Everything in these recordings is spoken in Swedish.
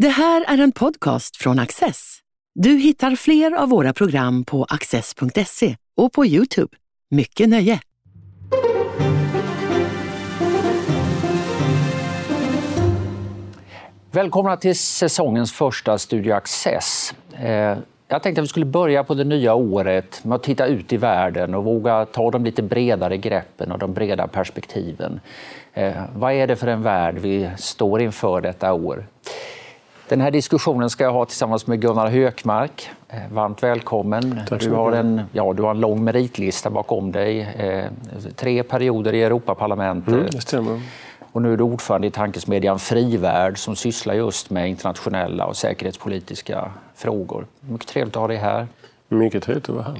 Det här är en podcast från Access. Du hittar fler av våra program på access.se och på Youtube. Mycket nöje! Välkomna till säsongens första Studio Access. Eh, jag tänkte att vi skulle börja på det nya året med att titta ut i världen och våga ta de lite bredare greppen och de breda perspektiven. Eh, vad är det för en värld vi står inför detta år? Den här diskussionen ska jag ha tillsammans med Gunnar Hökmark. Eh, varmt välkommen. Du har, en, ja, du har en lång meritlista bakom dig. Tre perioder i Europaparlamentet. Mm, det stämmer. Och nu är du ordförande i tankesmedjan Frivärd som sysslar just med internationella och säkerhetspolitiska frågor. Mycket trevligt att ha dig här. Mycket trevligt att vara här.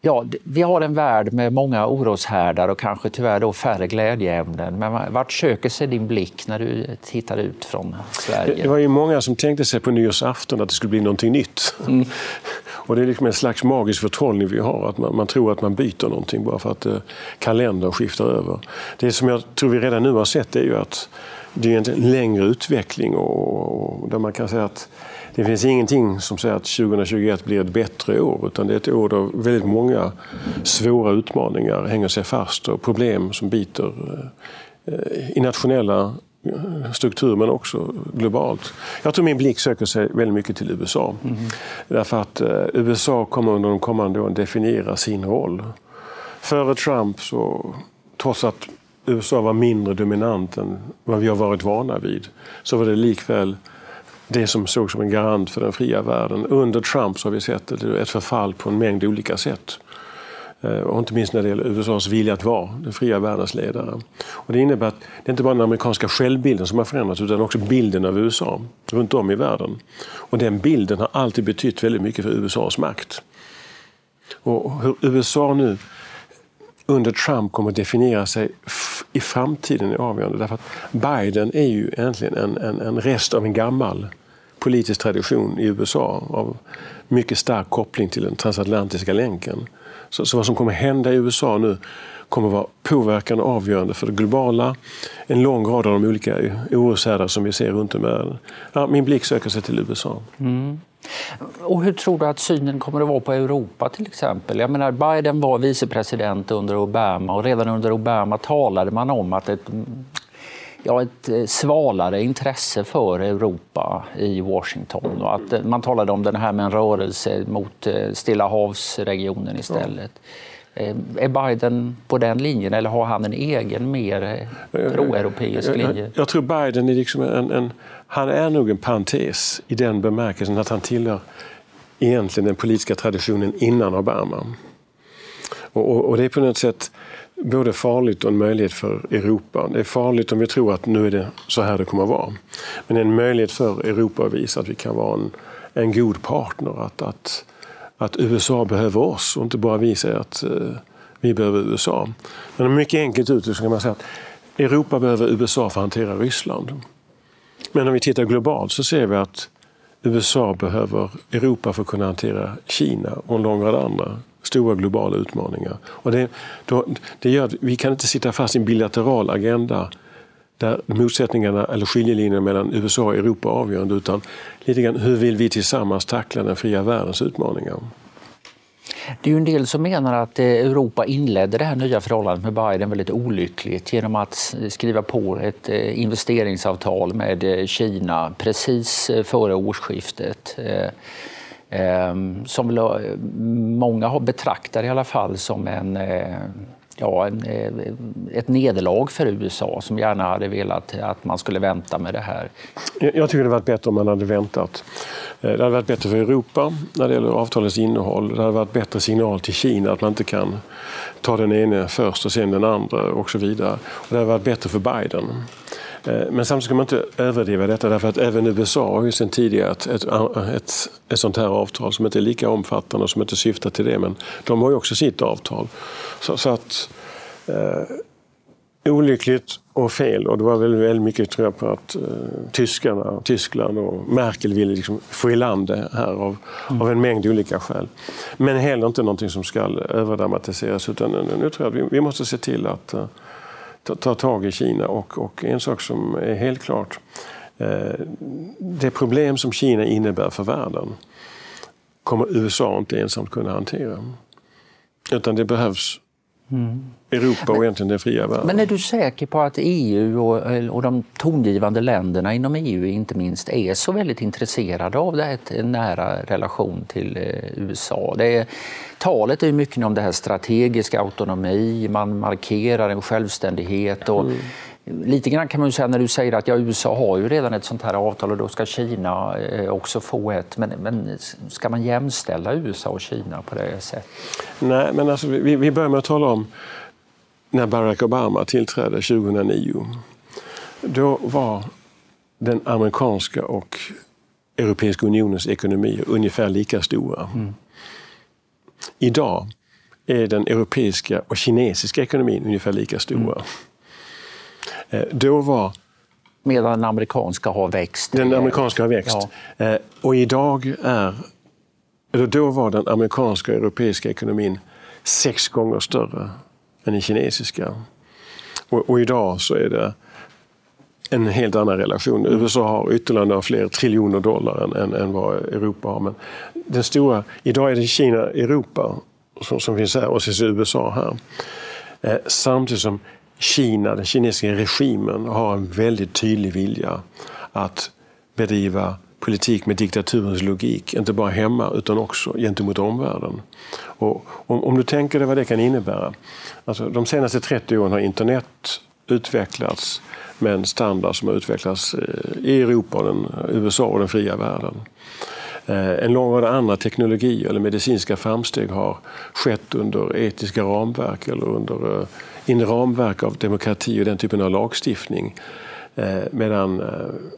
Ja, vi har en värld med många oroshärdar och kanske tyvärr då färre glädjeämnen. Men vart söker sig din blick när du tittar ut från Sverige? Det var ju många som tänkte sig på nyårsafton att det skulle bli någonting nytt. Mm. Och det är liksom en slags magisk förtrollning vi har, att man, man, tror att man byter någonting bara för att eh, kalendern skiftar över. Det som jag tror vi redan nu har sett är ju att det är en längre utveckling och, och där man kan säga att det finns ingenting som säger att 2021 blir ett bättre år, utan det är ett år där väldigt många svåra utmaningar hänger sig fast och problem som biter eh, i nationella eh, struktur men också globalt. Jag tror min blick söker sig väldigt mycket till USA. Mm. Därför att eh, USA kommer under de kommande åren definiera sin roll. Före Trump, så, trots att USA var mindre dominant än vad vi har varit vana vid, så var det likväl det som sågs som en garant för den fria världen. Under Trump så har vi sett ett förfall på en mängd olika sätt. Eh, och inte minst när det gäller USAs vilja att vara den fria världens ledare. Och det innebär att det inte bara är den amerikanska självbilden som har förändrats utan också bilden av USA runt om i världen. Och den bilden har alltid betytt väldigt mycket för USAs makt. Och hur USA nu under Trump kommer att definiera sig i framtiden är avgörande. Därför att Biden är ju egentligen en, en, en rest av en gammal politisk tradition i USA av mycket stark koppling till den transatlantiska länken. Så, så vad som kommer hända i USA nu kommer vara påverkande och avgörande för det globala. En lång rad av de olika oroshärdar som vi ser runt om i världen. Ja, min blick söker sig till USA. Mm. Och hur tror du att synen kommer att vara på Europa till exempel? Jag menar, Biden var vicepresident under Obama och redan under Obama talade man om att ett, ja, ett eh, svalare intresse för Europa i Washington och att man talade om den här med en rörelse mot eh, Stilla havsregionen istället. Ja. Eh, är Biden på den linjen eller har han en egen mer eh, proeuropeisk linje? Jag, jag, tror Biden är liksom en, en, han är nog en parentes i den bemärkelsen att han tillhör egentligen den politiska traditionen innan Obama. Och, och, och det är på något sätt både farligt och en möjlighet för Europa. Det är farligt om vi tror att nu är det så här det kommer att vara. Men det är en möjlighet för Europa att visa att vi kan vara en, en god partner. Att, att att USA behöver oss och inte bara vi säger att eh, vi behöver USA. Men mycket enkelt uttryckt kan man säga att Europa behöver USA för att hantera Ryssland. Men om vi tittar globalt så ser vi att USA behöver Europa för att kunna hantera Kina och en lång rad andra stora globala utmaningar. Och det, då, det gör att vi kan inte sitta fast i en bilateral agenda där motsättningarna eller skiljelinjerna mellan USA och Europa är avgörande utan lite grann hur vill vi tillsammans tackla den fria världens utmaningar. Det är ju en del som menar att eh, Europa inledde det här nya förhållandet med Biden väldigt olyckligt genom att skriva på ett eh, investeringsavtal med eh, Kina precis före årsskiftet. Ehm, som många betraktar i alla fall som en ja, en, eh, ett nederlag för USA som gärna hade velat att man skulle vänta med det här. Jag tycker det hade varit bättre om man hade väntat. Eh, det hade varit bättre för Europa när det gäller avtalets innehåll. Det hade varit bättre signal till Kina att man inte kan ta den ene först och sen den andra och så vidare. Och det hade varit bättre för Biden. Eh, men samtidigt ska man inte överdriva detta därför att även USA har ju sedan tidigare ett, ett, ett, ett sånt här avtal som inte är lika omfattande och som inte syftar till det. Men de har ju också sitt avtal. Så, så att eh, olyckligt och fel. Och det var väldigt, väldigt mycket tror jag, på att eh, tyskarna, Tyskland och Merkel ville liksom få i land det här av, mm. av en mängd olika skäl. Men heller inte någonting som ska överdramatiseras. Utan nu, nu tror jag att vi, vi måste se till att eh, ta, ta tag i Kina. Och, och en sak som är helt klart Eh, det problem som Kina innebär för världen kommer USA inte ensamt kunna hantera. Utan det behövs mm. Europa och egentligen den fria världen. Men är du säker på att EU och, och de tongivande länderna inom EU inte minst är så väldigt intresserade av det här, en nära relation till eh, USA? Det är, talet är mycket om det här strategiska autonomi, man markerar en självständighet och mm Lite grann kan man säga när du säger att ja, USA har ju redan ett sånt här avtal och då ska Kina eh, också få ett. Men, men ska man jämställa USA och Kina på det sättet? Nej, men alltså, vi, vi börjar med att tala om när Barack Obama tillträdde 2009. Då var den amerikanska och Europeiska unionens ekonomier ungefär lika stora. Mm. Idag är den europeiska och kinesiska ekonomin ungefär lika stora. Mm. Eh, då var Medan den amerikanska har växt. Den amerikanska har växt. Ja. Eh, och idag är, eller då var den amerikanska och europeiska ekonomin sex gånger större än den kinesiska. Och, och idag så är det en helt annan relation. Mm. USA har ytterligare fler triljoner dollar än, än, än, vad Europa har. Men den stora, idag är det Kina, Europa som, som finns här och så är USA här. Eh, samtidigt som Kina, den kinesiska regimen, har en väldigt tydlig vilja att bedriva politik med diktaturens logik, inte bara hemma utan också gentemot omvärlden. Och om, om du tänker dig vad det kan innebära. Alltså, de senaste 30 åren har internet utvecklats med en standard som har utvecklats eh, i Europa, den, USA och den fria världen. Eh, en lång rad andra teknologier eller medicinska framsteg har skett under etiska ramverk eller under eh, in ramverk av demokrati och den typen av lagstiftning. Eh, medan eh,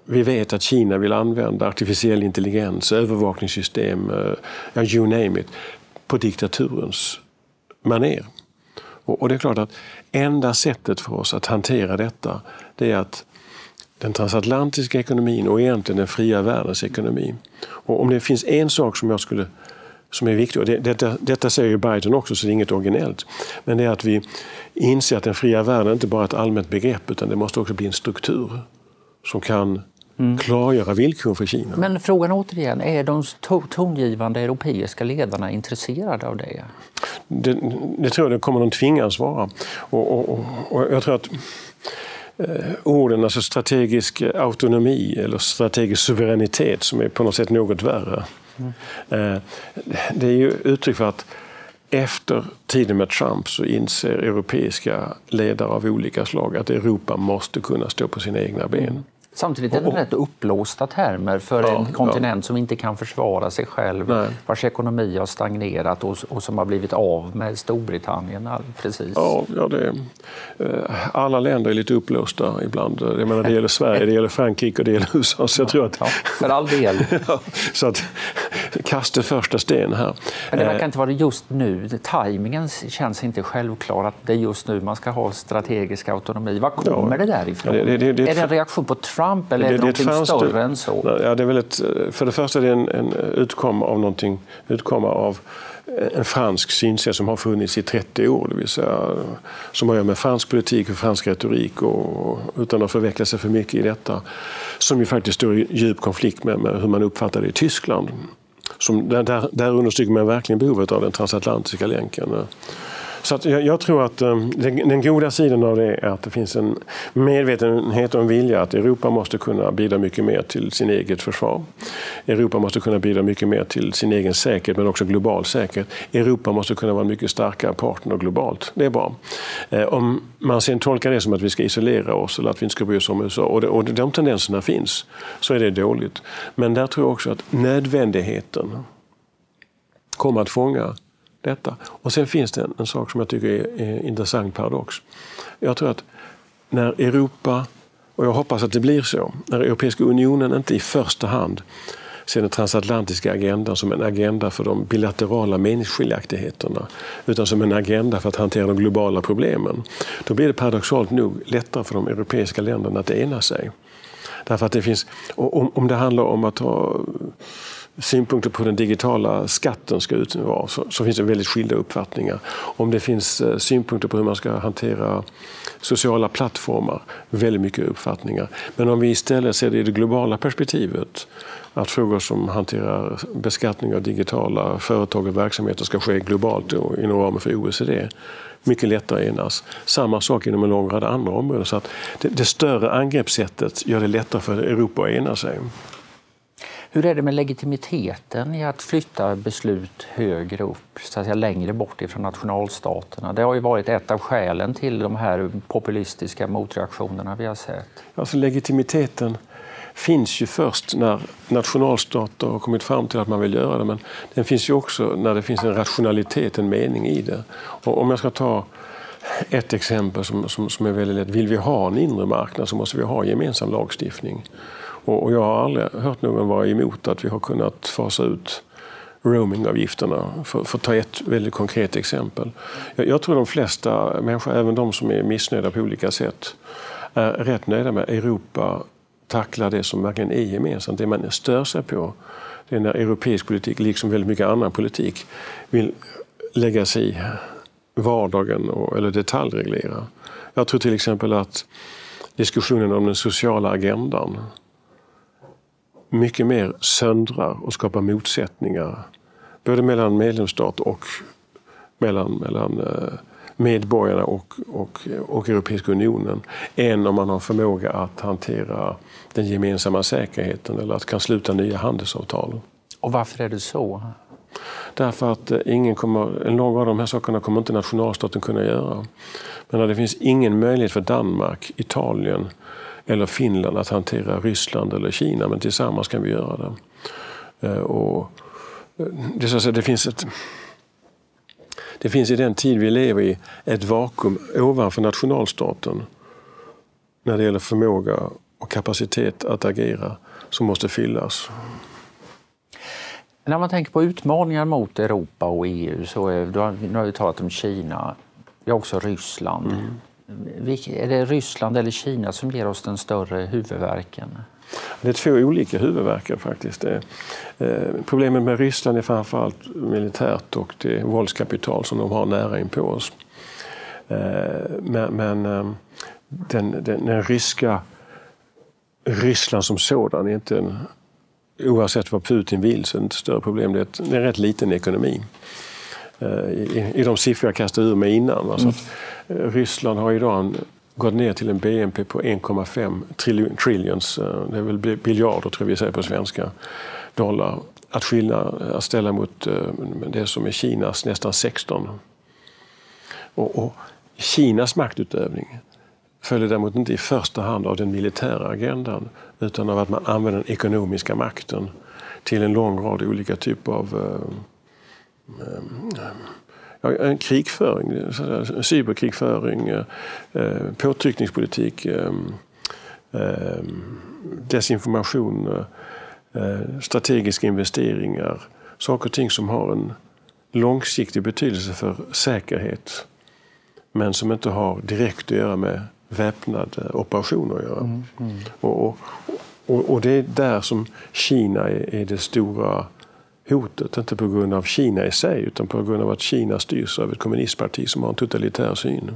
vi vet att Kina vill använda artificiell intelligens, övervakningssystem, eh, ja, you name it, på diktaturens maner. Och, det är klart att enda sättet för oss att hantera detta, det är att den transatlantiska ekonomin och egentligen den fria världens ekonomi. Och om det finns en sak som jag skulle som är viktig, och det, detta, detta säger ju Biden också så det är inget originellt, men det är att vi inser att den fria världen inte bara är ett allmänt begrepp utan det måste också bli en struktur som kan mm. klargöra villkor för Kina. Men frågan återigen, är de tongivande europeiska ledarna intresserade av det? Det, det tror jag det kommer de tvingas vara. Och, och, och, och jag tror att eh, orden, alltså strategisk autonomi eller strategisk suveränitet som är på något sätt något värre. Mm. Det är ju uttryck för att efter tiden med Trump så inser europeiska ledare av olika slag att Europa måste kunna stå på sina egna ben. Samtidigt är det rätt uppblåsta termer för ja, en kontinent ja. som inte kan försvara sig själv, Nej. vars ekonomi har stagnerat och, och, som har blivit av med Storbritannien. Precis. Ja, ja det, eh, alla länder är lite uppblåsta ibland. Jag menar, det gäller Sverige, det gäller Frankrike och det gäller USA. Så jag tror att, ja, för all del. så att, kasta första sten här. Men det verkar eh, inte vara just nu. Tajmingen känns inte självklar att det är just nu man ska ha strategisk autonomi. Var kommer det därifrån? Det, det, det, är det en reaktion på Trump eller är det, det någonting större än så? Ja, det är väl ett, för det första är det en, en utkomma av någonting, utkomma av en fransk synsätt som har funnits i 30 år, det vill säga som har att göra med fransk politik och fransk retorik och, utan att förveckla sig för mycket i detta, som ju faktiskt står i djup konflikt med, med hur man uppfattar det i Tyskland. Som, där, där understryker man verkligen behovet av den transatlantiska länken. Så jag, jag, tror att um, den, den, goda sidan av det är att det finns en medvetenhet och en vilja att Europa måste kunna bidra mycket mer till sin eget försvar. Europa måste kunna bidra mycket mer till sin egen säkerhet men också global säkerhet. Europa måste kunna vara en mycket starkare partner globalt. Det är bra. Eh, om man sen tolkar det som att vi ska isolera oss eller att vi inte ska bry oss om USA och, det, och de tendenserna finns så är det dåligt. Men där tror jag också att nödvändigheten kommer att fånga detta. Och sen finns det en, en sak som jag tycker är, är intressant paradox. Jag tror att när Europa, och jag hoppas att det blir så, när Europeiska unionen inte i första hand ser den transatlantiska agendan som en agenda för de bilaterala meningsskiljaktigheterna utan som en agenda för att hantera de globala problemen. Då blir det paradoxalt nog lättare för de europeiska länderna att ena sig. Därför att det finns, om, om det handlar om att ha synpunkter på den digitala skatten ska ut vara så, så, finns det väldigt skilda uppfattningar. Om det finns eh, synpunkter på hur man ska hantera sociala plattformar, väldigt mycket uppfattningar. Men om vi istället ser det i det globala perspektivet, att frågor som hanterar beskattning av digitala företag och verksamheter ska ske globalt inom ramen för OECD, mycket lättare att enas. Samma sak inom en lång rad andra områden. Så att det, det större angreppssättet gör det lättare för Europa att ena sig. Hur är det med legitimiteten i att flytta beslut högre upp, så att säga, längre bort ifrån nationalstaterna? Det har ju varit ett av skälen till de här populistiska motreaktionerna vi har sett. Alltså legitimiteten finns ju först när nationalstater har kommit fram till att man vill göra det. Men den finns ju också när det finns en rationalitet, en mening i det. Och om jag ska ta ett exempel som, som, som är väldigt lätt. Vill vi ha en inre marknad så måste vi ha gemensam lagstiftning. Och, och jag har aldrig hört någon vara emot att vi har kunnat fasa ut roamingavgifterna, för, för att ta ett väldigt konkret exempel. Jag, jag tror de flesta människor, även de som är missnöjda på olika sätt, är rätt nöjda med Europa tacklar det som verkligen är gemensamt. Det man stör sig på det är när europeisk politik, liksom väldigt mycket annan politik, vill lägga sig i vardagen och, eller detaljreglera. Jag tror till exempel att diskussionen om den sociala agendan mycket mer söndrar och skapar motsättningar. Både mellan medlemsstater och mellan, mellan eh, medborgarna och, och, och Europeiska unionen än om man har förmåga att hantera den gemensamma säkerheten eller att kan sluta nya handelsavtal. Och varför är det så? Därför att eh, ingen kommer, en lång rad av de här sakerna kommer inte nationalstaten kunna göra. Men det finns ingen möjlighet för Danmark, Italien eller Finland att hantera Ryssland eller Kina, men tillsammans kan vi göra det. Eh, och eh, det, så att säga, det finns ett det finns i den tid vi lever i ett vakuum ovanför nationalstaten när det gäller förmåga och kapacitet att agera som måste fyllas. När man tänker på utmaningar mot Europa och EU, så är, du har, nu har vi talat om Kina, vi har också Ryssland. Mm. Är det Ryssland eller Kina som ger oss den större huvudvärken? Det är två olika huvudvärkar faktiskt. Eh, problemet med Ryssland är framförallt militärt och det våldskapital som de har nära inpå oss. Eh, men, men eh, den, den, den, ryska Ryssland som sådan är inte en, oavsett vad Putin vill så är det inte större problem. Det är, ett, det är en rätt liten ekonomi. I, I de siffror jag kastade ur mig innan. Va? Så att, eh, Ryssland har idag en gått ner till en BNP på 1,5 trillions, eh, det är väl biljarder tror vi säger på svenska, dollar. Att, skilja, att ställa mot eh, det som är Kinas nästan 16. Och, och Kinas maktutövning följer däremot inte i första hand av den militära agendan utan av att man använder den ekonomiska makten till en lång rad olika typer av eh, eh en krigföring, cyberkrigföring, eh, eh, påtryckningspolitik, eh, desinformation, strategiska investeringar. Saker och ting som har en långsiktig betydelse för säkerhet men som inte har direkt att göra med väpnade operationer att göra. Mm, mm. Och, och, och, det är där som Kina är, är det stora hotet, inte på grund av Kina i sig utan på grund av att Kina styrs av ett kommunistparti som har en totalitär syn.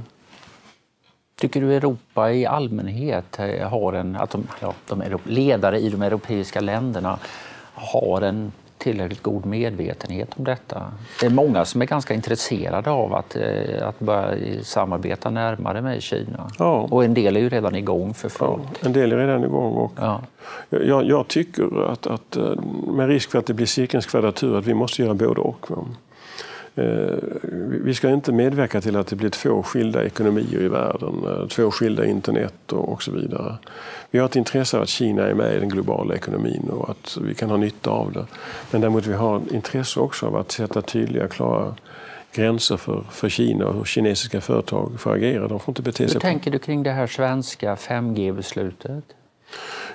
Tycker du Europa i allmänhet eh, har en, att de, ja, de ledare i de europeiska länderna har en tillräckligt god medvetenhet om detta. Det är många som är ganska intresserade av att, eh, att börja samarbeta närmare med Kina. Ja. Och en del är ju redan igång för fullt. Ja, en del är redan igång. Och ja. jag, jag, tycker att, att, eh, med risk för att det blir cirkelns kvadratur, att vi måste göra både och. Eh, vi ska inte medverka till att det blir två skilda ekonomier i världen, två skilda internet och så vidare. Vi har ett intresse av att Kina är med i den globala ekonomin och att vi kan ha nytta av det. Men däremot vi har intresse också av att sätta tydliga, klara gränser för, för Kina och hur kinesiska företag får agera. De får inte bete sig Hur tänker du kring det här svenska 5G-beslutet?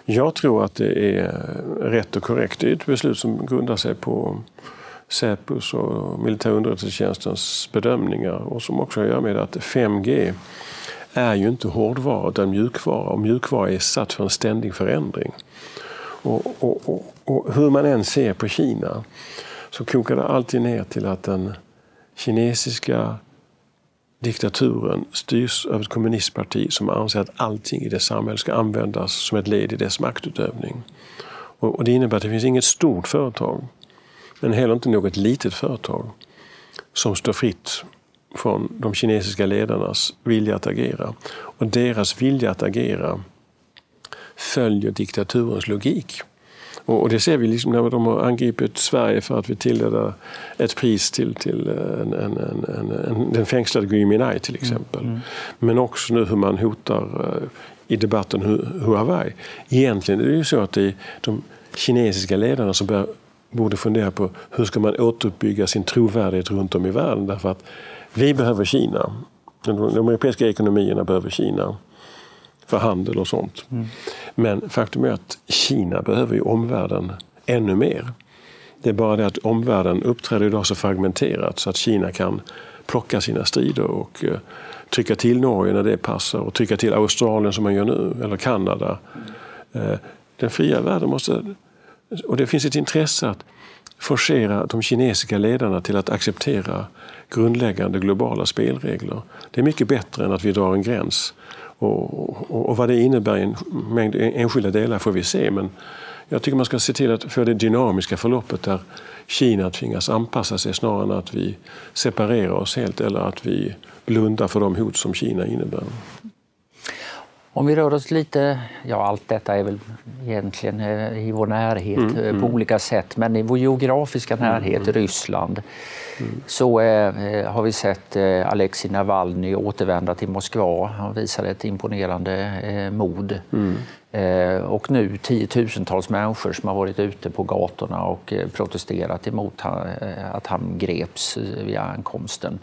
Jag tror att det är rätt och korrekt. Det är ett beslut som grundar sig på Säpos och militärunderrättelsetjänstens bedömningar och som också har att göra med att 5G är ju inte hårdvara utan mjukvara och mjukvara är satt för en ständig förändring. Och, och, och, och, hur man än ser på Kina så kokar det alltid ner till att den kinesiska diktaturen styrs av ett kommunistparti som anser att allting i det samhället ska användas som ett led i dess maktutövning. Och, och det innebär att det finns inget stort företag, men heller inte något litet företag, som står fritt från de kinesiska ledarnas vilja att agera. Och deras vilja att agera följer diktaturens logik. Och, det ser vi liksom när de har angripit Sverige för att vi tilldelar ett pris till, till en, en, en, en den Gui Minhai till exempel. Mm. Mm. Men också nu hur man hotar uh, i debatten Huawei. Egentligen är det ju så att det är de kinesiska ledarna som bör, borde fundera på hur ska man återuppbygga sin trovärdighet runt om i världen. Därför att vi behöver Kina. De, de europeiska ekonomierna behöver Kina för handel och sånt. Mm. Men faktum är att Kina behöver ju omvärlden ännu mer. Det är bara det att omvärlden uppträder idag så fragmenterat så att Kina kan plocka sina strider och uh, trycka till Norge när det passar och trycka till Australien som man gör nu, eller Kanada. Uh, den fria världen måste... Och det finns ett intresse att forcera de kinesiska ledarna till att acceptera grundläggande globala spelregler. Det är mycket bättre än att vi drar en gräns och, och, och, vad det innebär i en mängd enskilda delar får vi se. Men jag tycker man ska se till att få det dynamiska förloppet där Kina tvingas anpassa sig snarare än att vi separerar oss helt eller att vi blundar för de hot som Kina innebär. Om vi rör oss lite, ja allt detta är väl egentligen eh, i vår närhet mm, eh, på mm. olika sätt, men i vår geografiska mm, närhet, mm, Ryssland, mm. så eh, har vi sett eh, Alexej Navalny återvända till Moskva. Han visade ett imponerande eh, mod. Eh, och nu tiotusentals människor som har varit ute på gatorna och protesterat emot att han greps vid ankomsten.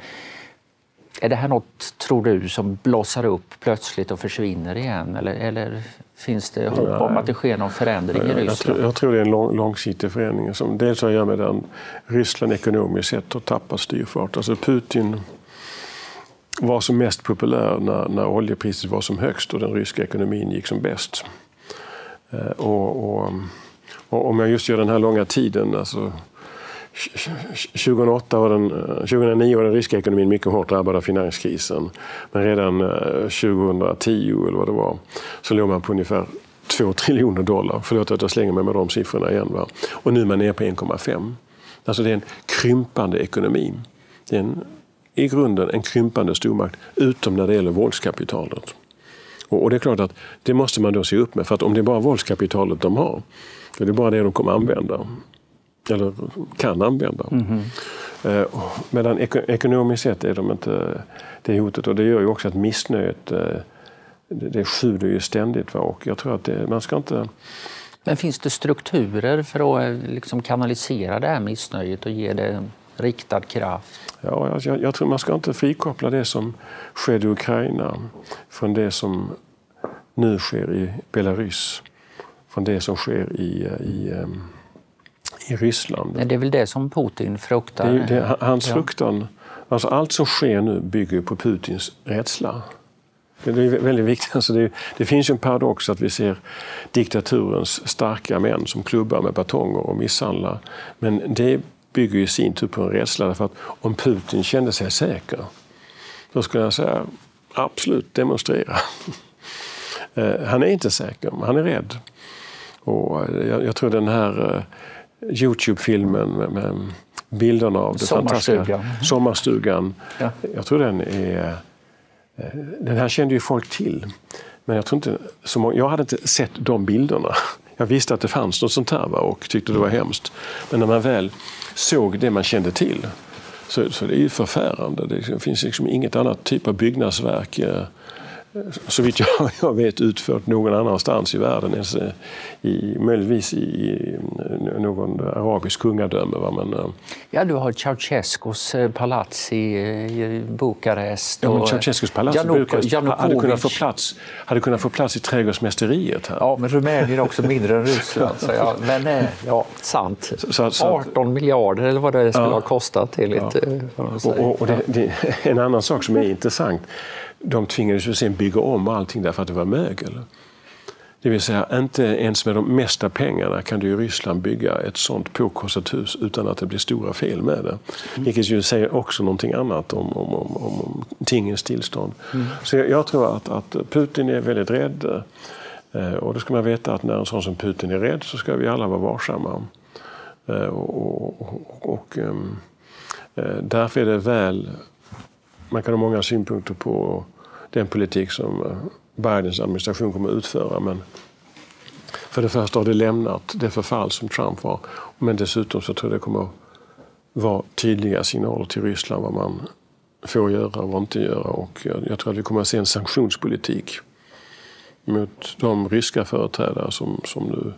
Är det här något, tror du, som blossar upp plötsligt och försvinner igen? Eller, eller finns det hopp om att det sker någon förändring i Ryssland? Jag tror, jag tror det är en lång, långsiktig förändring som dels har att göra med att Ryssland ekonomiskt sett har tappat styrfart. Alltså Putin var som mest populär när, när oljepriset var som högst och den ryska ekonomin gick som bäst. Eh, och, och, och om jag just gör den här långa tiden, alltså 2008 var den, eh, 2009 var den ryska ekonomin mycket hårt drabbad av finanskrisen. Men redan eh, 2010 eller vad det var så låg man på ungefär 2 triljoner dollar. Förlåt att jag slänger mig med de siffrorna igen. Va? Och nu är man nere på 1,5. Alltså det är en krympande ekonomi. Det är en, i grunden en krympande stormakt, utom när det gäller våldskapitalet. Och, och det är klart att det måste man då se upp med, för att om det är bara våldskapitalet de har, då är det bara det de kommer använda eller kan använda. Mm -hmm. Medan ekonomiskt sett är de inte det hotet och det gör ju också att missnöjet eh, det sjuder ju ständigt. Och jag tror att det, man ska inte... Men finns det strukturer för att eh, liksom kanalisera det här missnöjet och ge det riktad kraft? Ja, jag, jag tror man ska inte frikoppla det som skedde i Ukraina från det som nu sker i Belarus, från det som sker i, i i Ryssland. Det är väl det som Putin fruktar? Det, det, hans ja. fruktan, alltså allt som sker nu bygger på Putins rädsla. Det är väldigt viktigt. Alltså det, det, finns ju en paradox att vi ser diktaturens starka män som klubbar med batonger och misshandlar. Men det bygger i sin tur på en rädsla. Därför att om Putin kände sig säker, då skulle jag säga absolut demonstrera. Eh, han är inte säker, han är rädd. Och jag, jag tror den här eh, Youtube-filmen med, med, bilderna av det Sommarstugan. fantastiska Sommarstugan. Ja. Jag tror den är... Eh, den här kände ju folk till. Men jag, tror inte, så många, jag hade inte sett de bilderna. Jag visste att det fanns något sånt här och tyckte det var hemskt. Men när man väl såg det man kände till så, så det är ju förfärande. Det finns liksom inget annat typ av byggnadsverk eh, så vitt jag, jag vet utfört någon annanstans i världen. I, möjligtvis i någon arabisk kungadöme. Va? Men, eh, ja, du har Ceausescus eh, palats i, Bukarest. Ja, men Ceausescus palats i Bukarest hade kunnat, få plats, hade kunnat få plats i trädgårdsmästeriet. Här. Ja, men Rumänien är också mindre än Ryssland. så ja, men eh, ja, sant. Så, så, 18 miljarder eller vad det skulle ja, ha kostat enligt... Ja. Och, och det, det, en annan sak som är intressant de tvingades ju sen bygga om allting därför att det var mögel. Det vill säga, inte ens med de mesta pengarna kan du i Ryssland bygga ett sånt påkostat hus utan att det blir stora fel med det. Mm. Vilket ju säger också någonting annat om, om, om, om tingens tillstånd. Mm. Så jag, jag, tror att, att Putin är väldigt rädd. Eh, och då ska man veta att när en sån som Putin är rädd så ska vi alla vara varsamma. Eh, och, och, och um, därför är det väl, man kan ha många synpunkter på den politik som eh, Bidens administration kommer att utföra. Men för det första har det lämnat det förfall som Trump var. Men dessutom så tror jag det kommer att vara tydliga signaler till Ryssland vad man får göra och vad inte göra. Och jag tror att vi kommer att se en sanktionspolitik mot de ryska företrädare som, som nu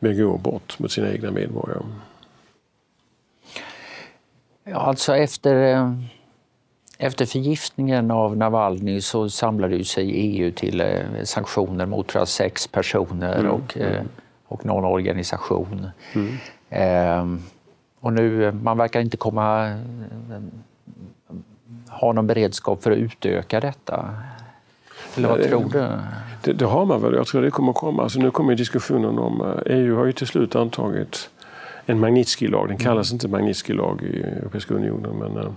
begår brott mot sina egna medborgare. Ja, alltså efter eh, efter förgiftningen av Navalny så samlade sig EU till eh, sanktioner mot sex personer mm. och, eh, och någon organisation. Mm. Eh, och nu, man verkar inte komma eh, ha någon beredskap för att utöka detta. Eller vad tror du? Det, det, har man väl. Jag tror det kommer komma. Alltså nu kommer diskussionen om... EU har ju till slut antagit en Magnitsky-lag. Den kallas mm. inte Magnitsky-lag i Europeiska unionen. Men,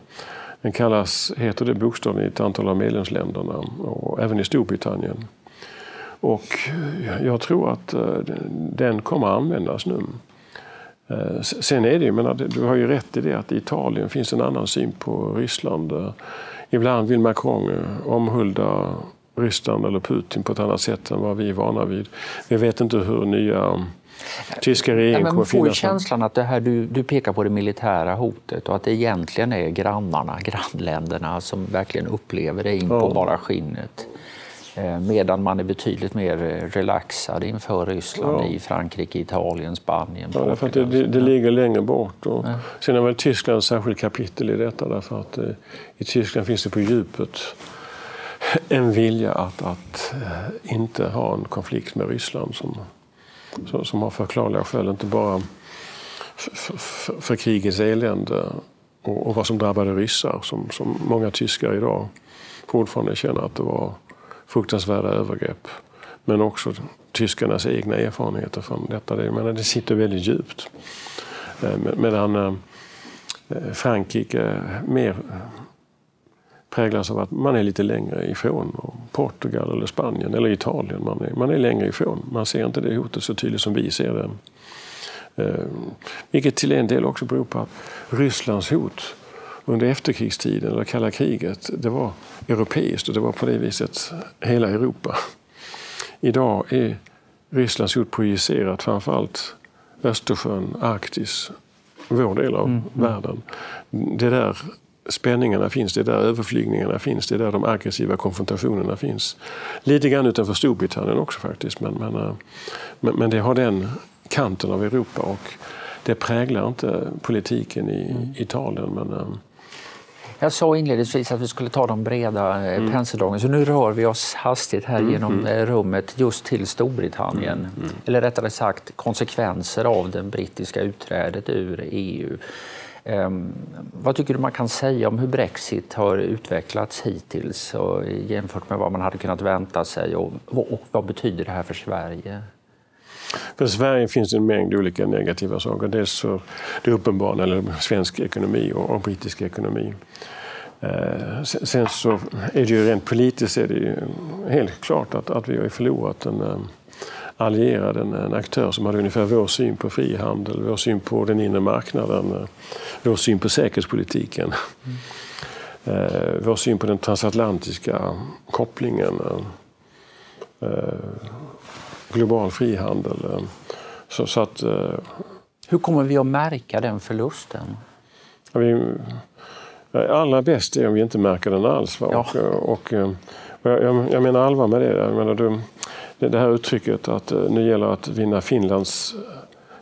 den kallas, heter det bokstavligen i ett antal av medlemsländerna och även i Storbritannien. Och jag tror att eh, den kommer att användas nu. Eh, sen är det ju, men du har ju rätt i det att i Italien finns en annan syn på Ryssland. Eh, ibland vill Macron omhulda Ryssland eller Putin på ett annat sätt än vad vi är vana vid. Vi vet inte hur nya Tyska regeringen ja, Man får ju känslan att det här, du, du pekar på det militära hotet och att det egentligen är grannarna, grannländerna som verkligen upplever det in på ja. bara skinnet. Eh, medan man är betydligt mer relaxad inför Ryssland ja. i Frankrike, Italien, Spanien. Ja, för det, det, det, ligger längre bort. Och ja. Sen är väl Tyskland ett särskilt kapitel i detta därför att eh, i Tyskland finns det på djupet en vilja att, att eh, inte ha en konflikt med Ryssland som som har förklarliga skäl inte bara för, för, för krigets elände och, och, vad som drabbade ryssar, som, som många tyskar idag fortfarande känner att det var fruktansvärda övergrepp. Men också tyskarnas egna erfarenheter från detta. Det, menar, det sitter väldigt djupt. Eh, medan eh, Frankrike mer präglas av att man är lite längre ifrån. Portugal eller Spanien eller Italien, man är, man är längre ifrån. Man ser inte det hotet så tydligt som vi ser det. Eh, vilket till en del också beror på att Rysslands hot under efterkrigstiden, eller kalla kriget, det var europeiskt och det var på det viset hela Europa. Idag är Rysslands hot projicerat framförallt Östersjön, Arktis, vår del av mm, mm. världen. Det där spänningarna finns, det är där överflygningarna finns, det är där de aggressiva konfrontationerna finns. Lite grann utanför Storbritannien också faktiskt, men, men, eh, men, men det har den kanten av Europa och det präglar inte politiken i mm. Italien. Men, eh, jag sa inledningsvis att vi skulle ta de breda eh, mm. penseldragen, så nu rör vi oss hastigt här mm. genom mm. rummet just till Storbritannien. Mm. mm. Eller rättare sagt konsekvenser av det brittiska utträdet ur EU. Ehm, vad tycker du man kan säga om hur Brexit har utvecklats hittills och jämfört med vad man hade kunnat vänta sig och, och vad betyder det här för Sverige? För Sverige finns en mängd olika negativa saker. Dels för det uppenbara, eller svensk ekonomi och, och brittisk ekonomi. Eh, sen så är det ju rent politiskt är det ju helt klart att, att vi har förlorat en, ehm, allierad, en, en aktör som hade ungefär vår syn på frihandel, vår syn på den inre marknaden, eh, vår syn på säkerhetspolitiken. Mm. Eh, vår syn på den transatlantiska kopplingen. Eh, global frihandel. Eh, så, så, att, Hur kommer vi att märka den förlusten? Vi, allra bäst är om vi inte märker den alls. Ja. Och, och, och jag, jag, menar allvar med det. Jag menar, du, det här uttrycket att eh, nu gäller att vinna Finlands,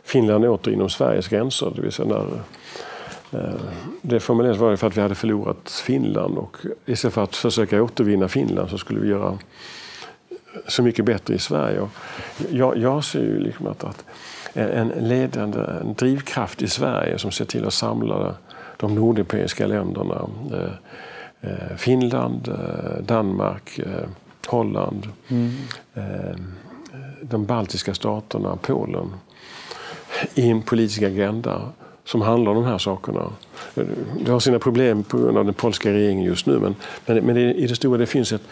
Finland åter inom Sveriges gränser. Det vill säga när, eh, det formulerades var för att vi hade förlorat Finland och istället för att försöka återvinna Finland så skulle vi göra eh, så mycket bättre i Sverige. Jag, jag ser ju liksom att, att en ledande en drivkraft i Sverige som ser till att samla de nordeuropeiska länderna, Finland, Danmark, Holland, mm. eh, de baltiska staterna, Polen, i en politisk agenda som handlar om de här sakerna. Det har sina problem på grund av den polska regeringen just nu, men, men, men i det stora det finns ett,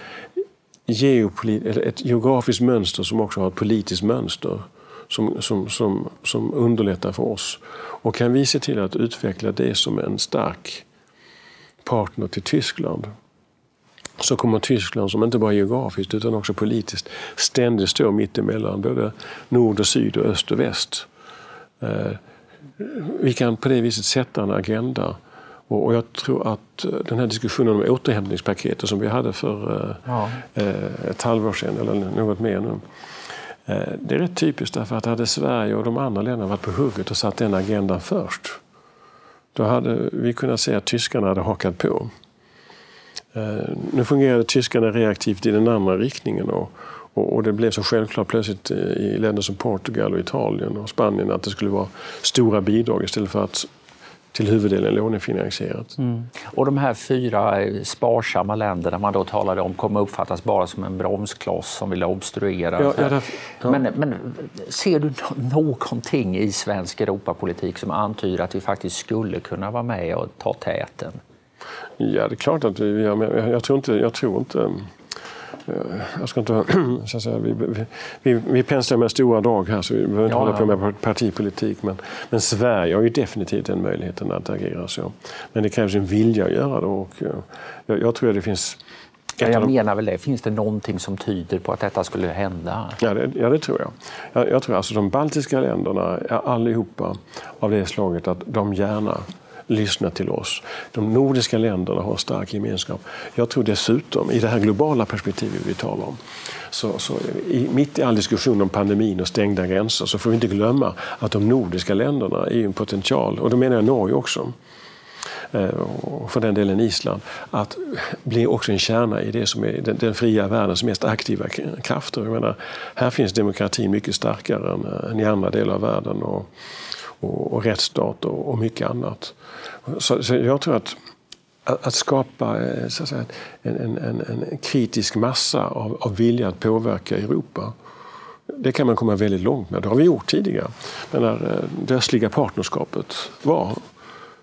geopolit, ett geografiskt mönster som också har ett politiskt mönster som, som, som, som underlättar för oss. Och kan vi se till att utveckla det som en stark partner till Tyskland så kommer Tyskland, som inte bara geografiskt utan också politiskt, ständigt stå mittemellan både nord och syd och öst och väst. Eh, vi kan på det viset sätta en agenda. Och jag tror att eh, den här diskussionen om återhämtningspaketet som vi hade för eh, ja. ett halvår sedan, eller något mer nu. Det är rätt typiskt därför att hade Sverige och de andra länderna varit på hugget och satt den agendan först, då hade vi kunnat se att tyskarna hade hakat på. Nu fungerade tyskarna reaktivt i den andra riktningen och, och, det blev så självklart plötsligt i länder som Portugal, och Italien och Spanien att det skulle vara stora bidrag istället för att till huvuddelen lånefinansierat. Mm. Och de här fyra sparsamma länderna man då talade om kommer uppfattas bara som en bromskloss som vill obstruera. Ja, ja, ja. Men, men, ser du någonting i svensk Europapolitik som antyder att vi faktiskt skulle kunna vara med och ta täten? Ja, det är klart att vi... Jag, jag, tror inte... Jag tror inte Eh, jag ska inte, så säga, vi, vi, vi penslar med stora drag här så vi behöver inte ja, hålla på med partipolitik. Men, men Sverige har ju definitivt den möjligheten att agera så. Men det krävs en vilja att göra det och eh, jag, jag tror att det finns Ja, jag menar väl det. Finns det någonting som tyder på att detta skulle hända? Ja, det, ja, det tror jag. jag. Jag tror alltså de baltiska länderna är allihopa av det slaget att de gärna lyssna till oss. De nordiska länderna har en stark gemenskap. Jag tror dessutom, i det här globala perspektivet vi talar om, så, så i, mitt i all diskussion om pandemin och stängda gränser så får vi inte glömma att de nordiska länderna är en potential, och då menar jag Norge också eh, och för den delen Island, att bli också en kärna i det som är den, den fria världens mest aktiva krafter. Jag menar, här finns demokratin mycket starkare än, eh, än i andra delar av världen och, och, och rättsstat och, och mycket annat. Så, så jag tror att att skapa eh, så att säga, en, en, en, en, kritisk massa av, av vilja att påverka Europa. Det kan man komma väldigt långt med. Det har vi gjort tidigare. Men när eh, det östliga partnerskapet var,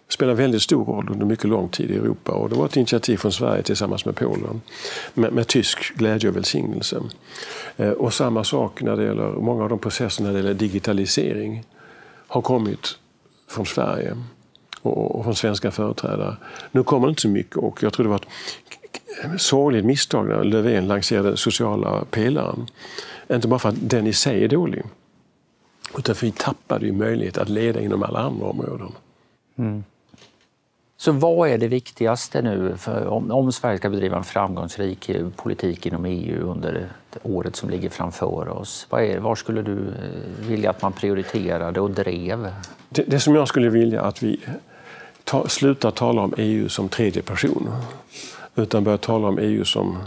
spelade väldigt stor roll under mycket lång tid i Europa. Och det var ett initiativ från Sverige tillsammans med Polen med, med tysk glädje och välsignelse. Eh, och samma sak när det gäller många av de processer när det gäller digitalisering har kommit från Sverige och, och från svenska företrädare. Nu kommer det inte så mycket och jag tror det var ett sorgligt misstag när Löfven lanserade den sociala pelaren. Inte bara för att den i sig är dålig, utan för att vi tappade ju möjlighet att leda inom alla andra områden. Mm. Så vad är det viktigaste nu för, om, om, Sverige ska bedriva en framgångsrik politik inom EU under året som ligger framför oss? Vad är, var skulle du eh, vilja att man prioriterade och drev? Det, det som jag skulle vilja att vi ta, sluta tala om EU som tredje person utan börja tala om EU som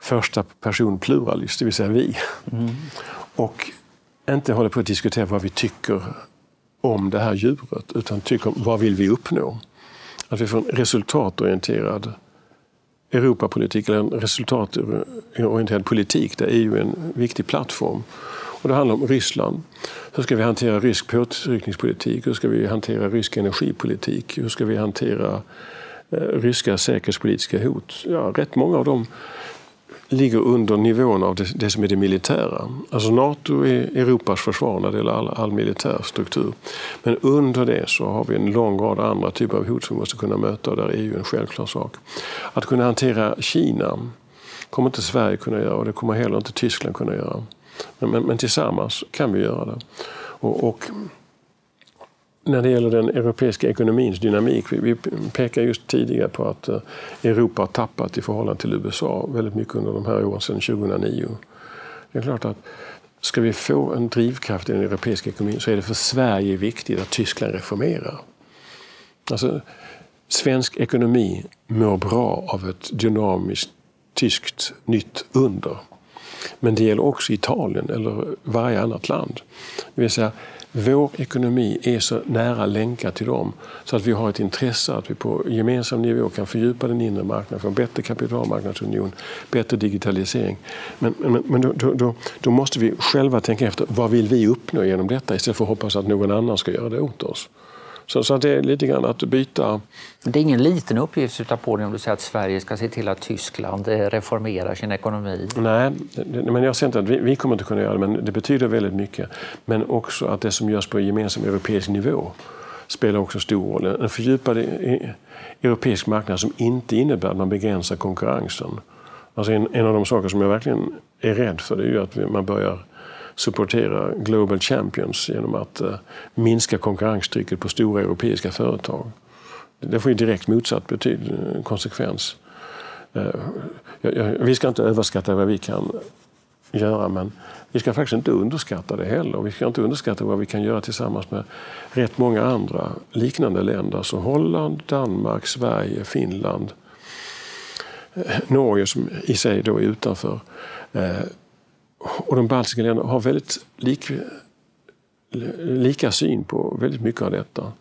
första person pluralist, det vill säga vi. Mm. Och inte hålla på att diskutera vad vi tycker om det här djuret utan tycker om vad vill vi uppnå. Att vi får en resultatorienterad Europapolitik eller en resultatorienterad politik där EU är en viktig plattform. Och det handlar om Ryssland. Hur ska vi hantera rysk påtryckningspolitik? Hur ska vi hantera rysk energipolitik? Hur ska vi hantera eh, ryska säkerhetspolitiska hot? Ja, rätt många av dem ligger under nivån av det, det, som är det militära. Alltså Nato är Europas försvar när det gäller all, all militär struktur. Men under det så har vi en lång rad andra typer av hot som vi måste kunna möta och där är EU en självklar sak. Att kunna hantera Kina kommer inte Sverige kunna göra och det kommer heller inte Tyskland kunna göra. Men, men, men tillsammans kan vi göra det. Och, och, när det gäller den europeiska ekonomins dynamik, vi, vi pekar just tidigare på att eh, Europa har tappat i förhållande till USA väldigt mycket under de här åren sedan 2009. Det är klart att ska vi få en drivkraft i den europeiska ekonomin så är det för Sverige viktigt att Tyskland reformerar. Alltså, svensk ekonomi mår bra av ett dynamiskt tyskt nytt under. Men det gäller också Italien eller varje annat land. Det vill säga, vår ekonomi är så nära länkad till dem så att vi har ett intresse att vi på gemensam nivå kan fördjupa den inre marknaden, få en bättre kapitalmarknadsunion, bättre digitalisering. Men, men, men då, då, då, måste vi själva tänka efter vad vill vi uppnå genom detta istället för att hoppas att någon annan ska göra det åt oss. Så, så det är lite grann att byta... Det är ingen liten uppgift att ta på dig om du säger att Sverige ska se till att Tyskland eh, reformerar sin ekonomi. Nej, men jag ser inte att vi, vi kommer inte kunna göra det, men det betyder väldigt mycket. Men också att det som görs på gemensam europeisk nivå spelar också stor roll. En fördjupad europeisk marknad som inte innebär att man begränsar konkurrensen. Alltså en, en av de saker som jag verkligen är rädd för det är ju att man börjar supportera Global Champions genom att eh, minska konkurrenstrycket på stora europeiska företag. Det får ju direkt motsatt betyd, eh, konsekvens. Eh, jag, jag, vi ska inte överskatta vad vi kan göra men vi ska faktiskt inte underskatta det heller. Vi ska inte underskatta vad vi kan göra tillsammans med rätt många andra liknande länder. Så Holland, Danmark, Sverige, Finland, Norge som i sig då är utanför och de baltiska länderna har väldigt lik, lika syn på väldigt mycket av detta.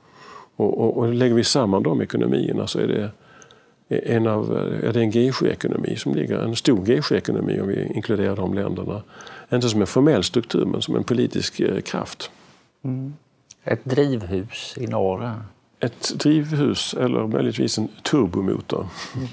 Och, och, och lägger vi samman de ekonomierna så är det en, av, är det en G7-ekonomi som ligger, en stor G7-ekonomi om vi inkluderar de länderna. Inte som en formell struktur men som en politisk eh, kraft. Mm. Ett drivhus i norr? Ett drivhus eller möjligtvis en turbomotor. Mm.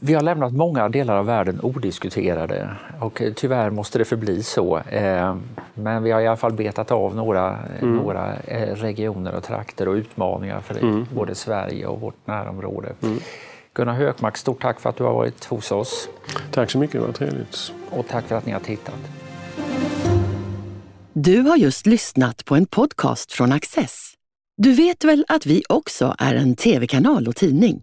Vi har lämnat många delar av världen odiskuterade och tyvärr måste det förbli så. Eh, men vi har i alla fall betat av några, mm. några eh, regioner och trakter och utmaningar för mm. både Sverige och vårt närområde. Mm. Gunnar Hökmark, stort tack för att du har varit hos oss. Tack så mycket, det var trevligt. Och tack för att ni har tittat. Du har just lyssnat på en podcast från Access. Du vet väl att vi också är en tv-kanal och tidning?